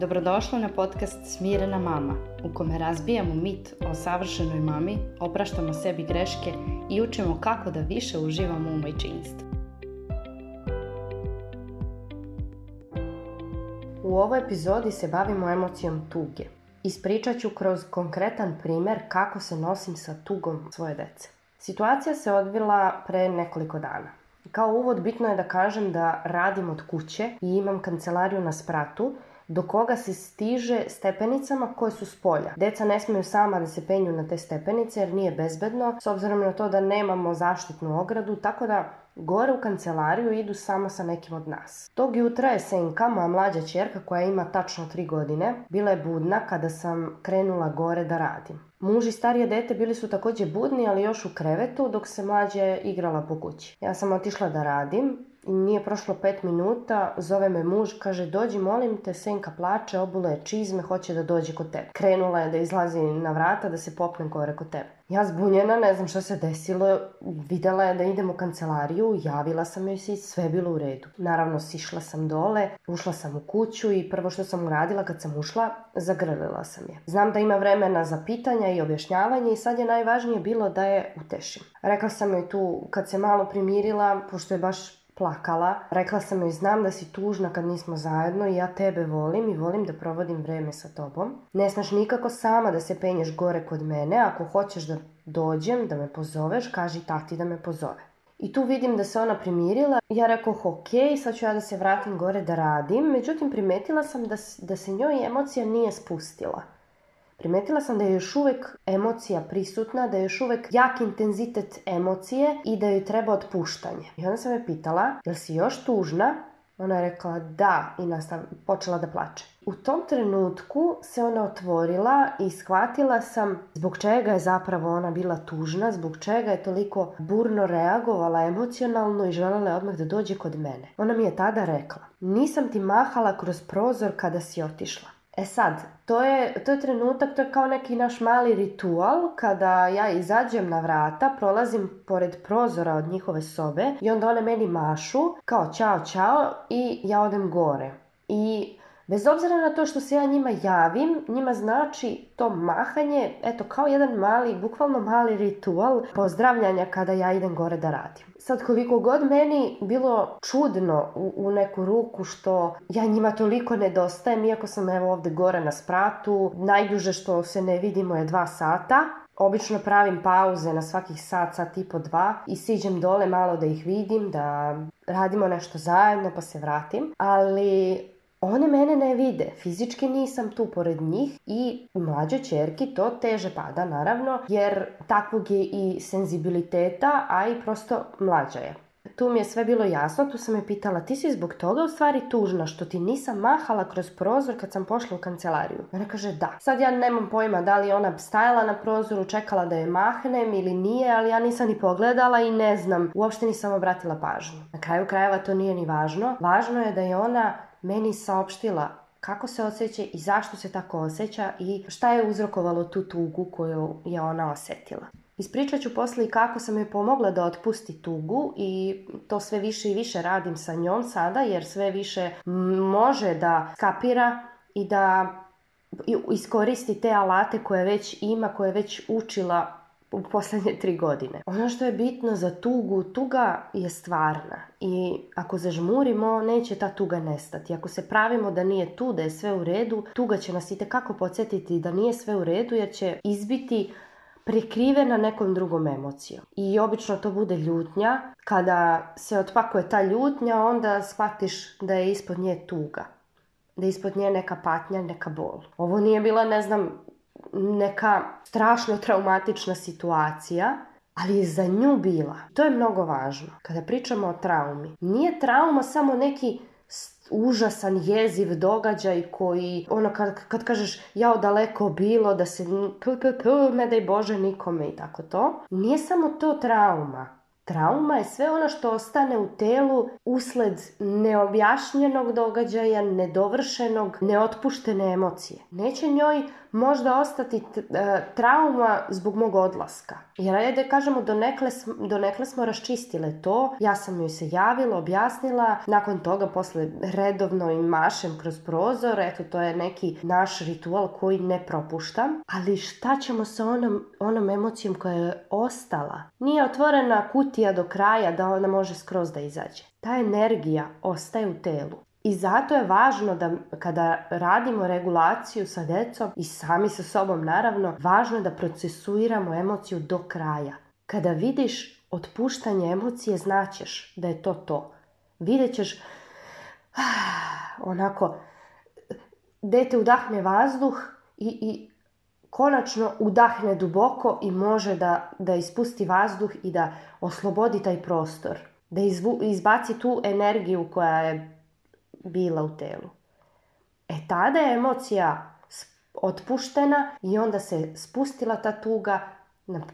Dobrodošla na podcast Smirena mama, u kome razbijamo mit o savršenoj mami, opraštamo sebi greške i učimo kako da više uživamo u majčinstvu. U ovoj epizodi se bavimo emocijom tuge. Ispričat ću kroz konkretan primjer kako se nosim sa tugom svoje dece. Situacija se odvila pre nekoliko dana. Kao uvod bitno je da kažem da radim od kuće i imam kancelariju na spratu, do koga se stiže stepenicama koje su s polja. Deca ne smiju sama da se penju na te stepenice jer nije bezbedno, s obzirom na to da nemamo zaštitnu ogradu, tako da Gore u kancelariju idu samo sa nekim od nas. Tog jutra je Senka, moja mlađa čerka koja ima tačno tri godine, bila je budna kada sam krenula gore da radim. Muž i starije dete bili su također budni, ali još u krevetu, dok se mlađe igrala po kući. Ja sam otišla da radim, nije prošlo pet minuta, zove me muž, kaže dođi molim te, senka plače, obula je čizme, hoće da dođe kod tebe. Krenula je da izlazi na vrata, da se popne gore kod tebe. Ja zbunjena, ne znam što se desilo, vidjela je da idem u kancelariju, javila sam joj si, i sve bilo u redu. Naravno, sišla sam dole, ušla sam u kuću i prvo što sam uradila kad sam ušla, zagrlila sam je. Znam da ima vremena za pitanja i objašnjavanje i sad je najvažnije bilo da je utešim. Rekla sam joj tu kad se malo primirila, pošto je baš plakala. Rekla sam joj, znam da si tužna kad nismo zajedno i ja tebe volim i volim da provodim vreme sa tobom. Ne znaš nikako sama da se penješ gore kod mene, ako hoćeš da dođem, da me pozoveš, kaži tati da me pozove. I tu vidim da se ona primirila. Ja rekao ok, sad ću ja da se vratim gore da radim. Međutim, primetila sam da, da se njoj emocija nije spustila. Primetila sam da je još uvijek emocija prisutna, da je još uvijek jak intenzitet emocije i da joj treba otpuštanje. I onda sam je pitala, jel si još tužna? Ona je rekla da i počela da plače. U tom trenutku se ona otvorila i shvatila sam zbog čega je zapravo ona bila tužna, zbog čega je toliko burno reagovala emocionalno i željela je odmah da dođe kod mene. Ona mi je tada rekla, nisam ti mahala kroz prozor kada si otišla. E sad, to je, to je trenutak, to je kao neki naš mali ritual kada ja izađem na vrata, prolazim pored prozora od njihove sobe i onda one meni mašu kao čao čao i ja odem gore. I Bez obzira na to što se ja njima javim, njima znači to mahanje, eto, kao jedan mali, bukvalno mali ritual pozdravljanja kada ja idem gore da radim. Sad, koliko god meni bilo čudno u, neku ruku što ja njima toliko nedostajem, iako sam evo ovdje gore na spratu, najduže što se ne vidimo je dva sata, Obično pravim pauze na svakih sat, sat i po dva i siđem dole malo da ih vidim, da radimo nešto zajedno pa se vratim. Ali one mene ne vide, fizički nisam tu pored njih i mlađoj čerki to teže pada naravno jer takvog je i senzibiliteta, a i prosto mlađa je. Tu mi je sve bilo jasno, tu sam je pitala ti si zbog toga u stvari tužna što ti nisam mahala kroz prozor kad sam pošla u kancelariju. Ona kaže da. Sad ja nemam pojma da li je ona stajala na prozoru, čekala da je mahnem ili nije, ali ja nisam ni pogledala i ne znam, uopšte nisam obratila pažnju. Na kraju krajeva to nije ni važno. Važno je da je ona meni saopštila kako se osjeća i zašto se tako osjeća i šta je uzrokovalo tu tugu koju je ona osjetila. Ispričat ću poslije kako sam joj pomogla da otpusti tugu i to sve više i više radim sa njom sada jer sve više može da kapira i da iskoristi te alate koje već ima, koje je već učila u posljednje tri godine. Ono što je bitno za tugu, tuga je stvarna i ako zažmurimo neće ta tuga nestati. Ako se pravimo da nije tu, da je sve u redu, tuga će nas itekako podsjetiti da nije sve u redu jer će izbiti prikrivena nekom drugom emocijom. I obično to bude ljutnja. Kada se otpakuje ta ljutnja, onda shvatiš da je ispod nje tuga. Da je ispod nje neka patnja, neka bol. Ovo nije bila, ne znam, neka strašno traumatična situacija, ali je za nju bila. To je mnogo važno. Kada pričamo o traumi, nije trauma samo neki užasan jeziv događaj koji, ono kad, kad kažeš jao daleko bilo, da se p, p, p, ne daj Bože nikome i tako to. Nije samo to trauma. Trauma je sve ono što ostane u telu usled neobjašnjenog događaja, nedovršenog, neotpuštene emocije. Neće njoj možda ostati e, trauma zbog mog odlaska. Jer ajde kažemo, donekle, smo raščistile to, ja sam joj se javila, objasnila, nakon toga posle redovno im mašem kroz prozor, eto to je neki naš ritual koji ne propuštam, ali šta ćemo sa onom, onom emocijom koja je ostala? Nije otvorena kutija do kraja da ona može skroz da izađe. Ta energija ostaje u telu. I zato je važno da kada radimo regulaciju sa decom i sami sa sobom naravno, važno je da procesuiramo emociju do kraja. Kada vidiš otpuštanje emocije, znaćeš da je to to. Vidjet ćeš ah, onako, dete udahne vazduh i, i konačno udahne duboko i može da, da ispusti vazduh i da oslobodi taj prostor. Da izbaci tu energiju koja je bila u telu. E tada je emocija otpuštena i onda se spustila ta tuga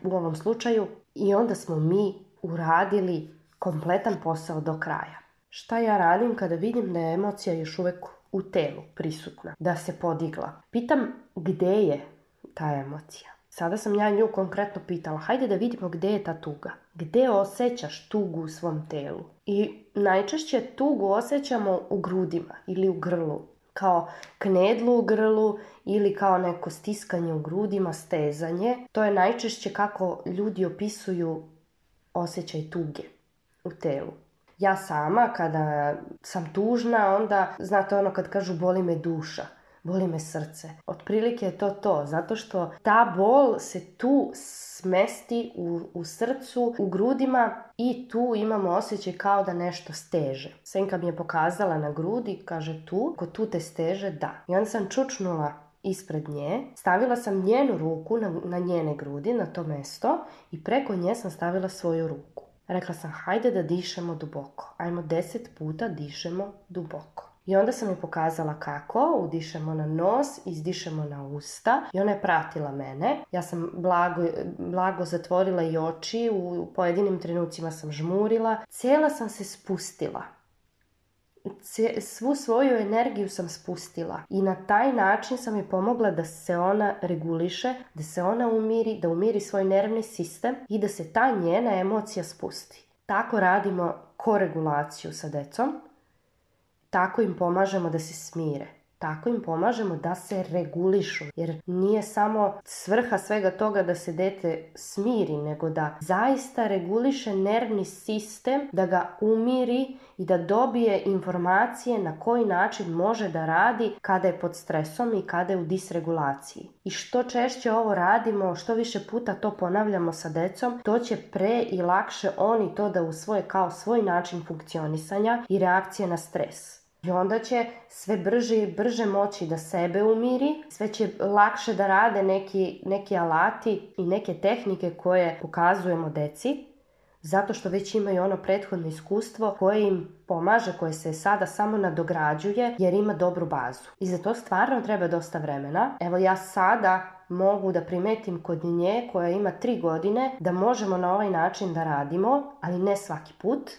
u ovom slučaju i onda smo mi uradili kompletan posao do kraja. Šta ja radim kada vidim da je emocija još uvijek u telu prisutna, da se podigla? Pitam gdje je ta emocija? Sada sam ja nju konkretno pitala, hajde da vidimo gdje je ta tuga. Gdje osjećaš tugu u svom telu? I najčešće tugu osjećamo u grudima ili u grlu. Kao knedlu u grlu ili kao neko stiskanje u grudima, stezanje. To je najčešće kako ljudi opisuju osjećaj tuge u telu. Ja sama kada sam tužna onda, znate ono kad kažu boli me duša boli me srce. Otprilike je to to, zato što ta bol se tu smesti u, u srcu, u grudima i tu imamo osjećaj kao da nešto steže. Senka mi je pokazala na grudi, kaže tu, ko tu te steže, da. I onda sam čučnula ispred nje, stavila sam njenu ruku na, na njene grudi, na to mesto i preko nje sam stavila svoju ruku. Rekla sam, hajde da dišemo duboko. Ajmo deset puta dišemo duboko. I onda sam mi pokazala kako, udišemo na nos, izdišemo na usta i ona je pratila mene. Ja sam blago, blago zatvorila i oči, u pojedinim trenucima sam žmurila, cijela sam se spustila. Svu svoju energiju sam spustila i na taj način sam joj pomogla da se ona reguliše, da se ona umiri, da umiri svoj nervni sistem i da se ta njena emocija spusti. Tako radimo koregulaciju sa decom tako im pomažemo da se smire. Tako im pomažemo da se regulišu, jer nije samo svrha svega toga da se dete smiri, nego da zaista reguliše nervni sistem, da ga umiri i da dobije informacije na koji način može da radi kada je pod stresom i kada je u disregulaciji. I što češće ovo radimo, što više puta to ponavljamo sa decom, to će pre i lakše oni to da usvoje kao svoj način funkcionisanja i reakcije na stres. I onda će sve brže i brže moći da sebe umiri, sve će lakše da rade neki, neki alati i neke tehnike koje pokazujemo deci, zato što već imaju ono prethodno iskustvo koje im pomaže, koje se sada samo nadograđuje jer ima dobru bazu. I za to stvarno treba dosta vremena. Evo ja sada mogu da primetim kod nje koja ima tri godine da možemo na ovaj način da radimo, ali ne svaki put.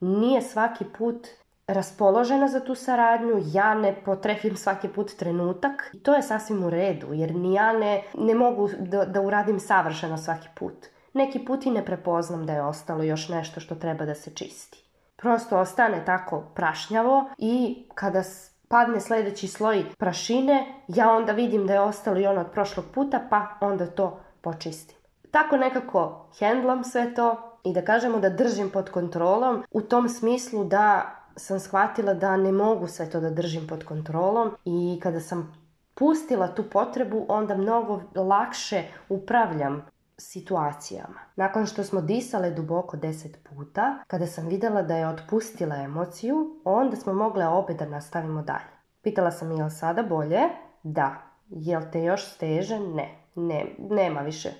Nije svaki put raspoložena za tu saradnju, ja ne potrefim svaki put trenutak i to je sasvim u redu jer ni ja ne, mogu da, da uradim savršeno svaki put. Neki put i ne prepoznam da je ostalo još nešto što treba da se čisti. Prosto ostane tako prašnjavo i kada padne sljedeći sloj prašine, ja onda vidim da je ostalo i ono od prošlog puta pa onda to počistim. Tako nekako hendlam sve to i da kažemo da držim pod kontrolom u tom smislu da sam shvatila da ne mogu sve to da držim pod kontrolom i kada sam pustila tu potrebu, onda mnogo lakše upravljam situacijama. Nakon što smo disale duboko deset puta, kada sam vidjela da je otpustila emociju, onda smo mogle opet da nastavimo dalje. Pitala sam je li sada bolje? Da. Jel te još steže? Ne. ne. Nema više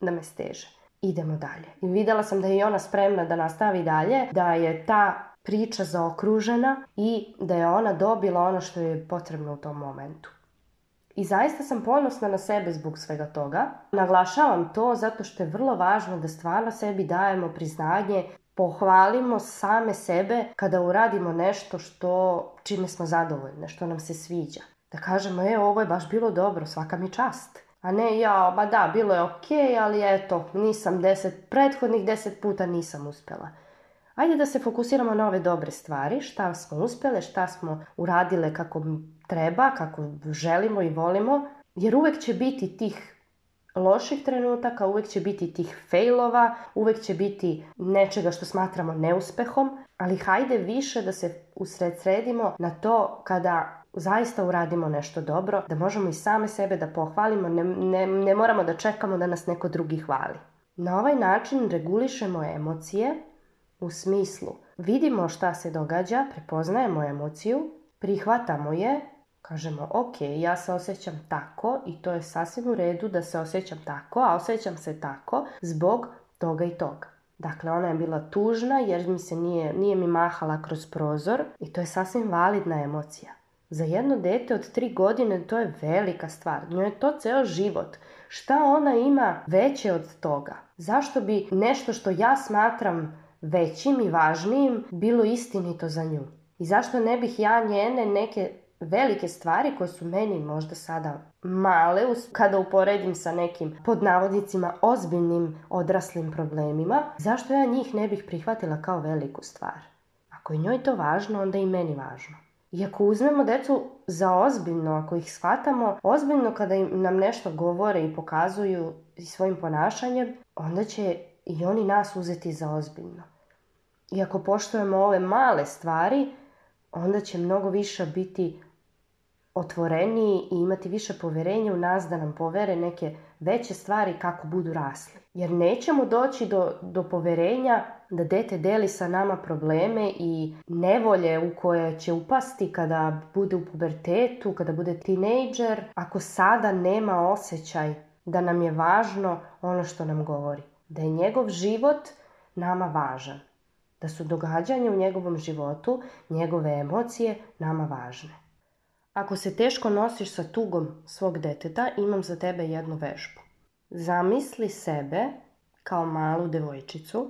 da me steže. Idemo dalje. I vidjela sam da je ona spremna da nastavi dalje, da je ta priča zaokružena i da je ona dobila ono što je potrebno u tom momentu. I zaista sam ponosna na sebe zbog svega toga. Naglašavam to zato što je vrlo važno da stvarno sebi dajemo priznanje, pohvalimo same sebe kada uradimo nešto što čime smo zadovoljne, što nam se sviđa. Da kažemo, e, ovo je baš bilo dobro, svaka mi čast. A ne ja, ba da, bilo je ok, ali eto, nisam deset, prethodnih deset puta nisam uspjela. Ajde da se fokusiramo na ove dobre stvari, šta smo uspjele, šta smo uradile kako treba, kako želimo i volimo, jer uvek će biti tih loših trenutaka, uvek će biti tih failova, uvek će biti nečega što smatramo neuspehom, ali hajde više da se usredsredimo na to kada zaista uradimo nešto dobro, da možemo i same sebe da pohvalimo, ne, ne, ne moramo da čekamo da nas neko drugi hvali. Na ovaj način regulišemo emocije u smislu vidimo šta se događa, prepoznajemo emociju, prihvatamo je, kažemo ok, ja se osjećam tako i to je sasvim u redu da se osjećam tako, a osjećam se tako zbog toga i toga. Dakle, ona je bila tužna jer mi se nije, nije mi mahala kroz prozor i to je sasvim validna emocija. Za jedno dete od tri godine to je velika stvar. Njoj je to ceo život. Šta ona ima veće od toga? Zašto bi nešto što ja smatram većim i važnijim bilo istinito za nju. I zašto ne bih ja njene neke velike stvari koje su meni možda sada male kada uporedim sa nekim pod navodnicima ozbiljnim odraslim problemima, zašto ja njih ne bih prihvatila kao veliku stvar? Ako je njoj to važno, onda i meni važno. I ako uzmemo decu za ozbiljno, ako ih shvatamo ozbiljno kada im nam nešto govore i pokazuju svojim ponašanjem, onda će i oni nas uzeti za ozbiljno. I ako poštujemo ove male stvari, onda će mnogo više biti otvoreniji i imati više povjerenja u nas da nam povere neke veće stvari kako budu rasli. Jer nećemo doći do, do povjerenja da dete deli sa nama probleme i nevolje u koje će upasti kada bude u pubertetu, kada bude tinejdžer, ako sada nema osjećaj da nam je važno ono što nam govori. Da je njegov život nama važan da su događanja u njegovom životu, njegove emocije, nama važne. Ako se teško nosiš sa tugom svog deteta, imam za tebe jednu vežbu. Zamisli sebe kao malu devojčicu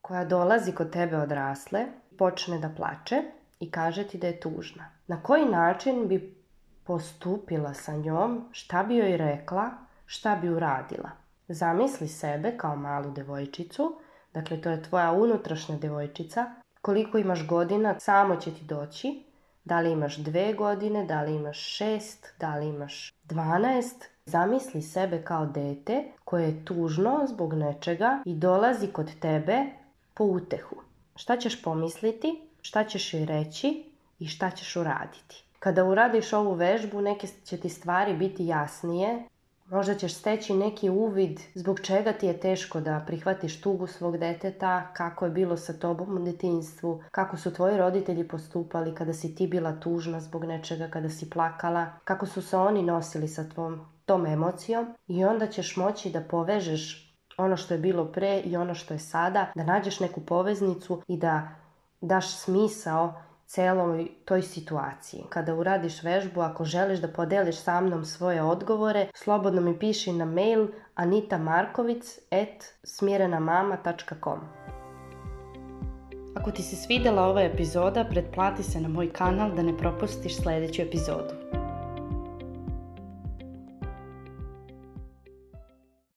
koja dolazi kod tebe odrasle, počne da plače i kaže ti da je tužna. Na koji način bi postupila sa njom, šta bi joj rekla, šta bi uradila? Zamisli sebe kao malu devojčicu Dakle, to je tvoja unutrašnja djevojčica. Koliko imaš godina, samo će ti doći. Da li imaš dve godine, da li imaš šest, da li imaš dvanaest. Zamisli sebe kao dete koje je tužno zbog nečega i dolazi kod tebe po utehu. Šta ćeš pomisliti, šta ćeš joj reći i šta ćeš uraditi. Kada uradiš ovu vežbu, neke će ti stvari biti jasnije Možda ćeš steći neki uvid zbog čega ti je teško da prihvatiš tugu svog deteta, kako je bilo sa tobom u detinjstvu, kako su tvoji roditelji postupali kada si ti bila tužna zbog nečega, kada si plakala, kako su se oni nosili sa tvom, tom emocijom i onda ćeš moći da povežeš ono što je bilo pre i ono što je sada, da nađeš neku poveznicu i da daš smisao celom toj situaciji. Kada uradiš vežbu, ako želiš da podeliš sa mnom svoje odgovore, slobodno mi piši na mail anitamarkovic.smirenamama.com Ako ti se svidjela ova epizoda, pretplati se na moj kanal da ne propustiš sljedeću epizodu.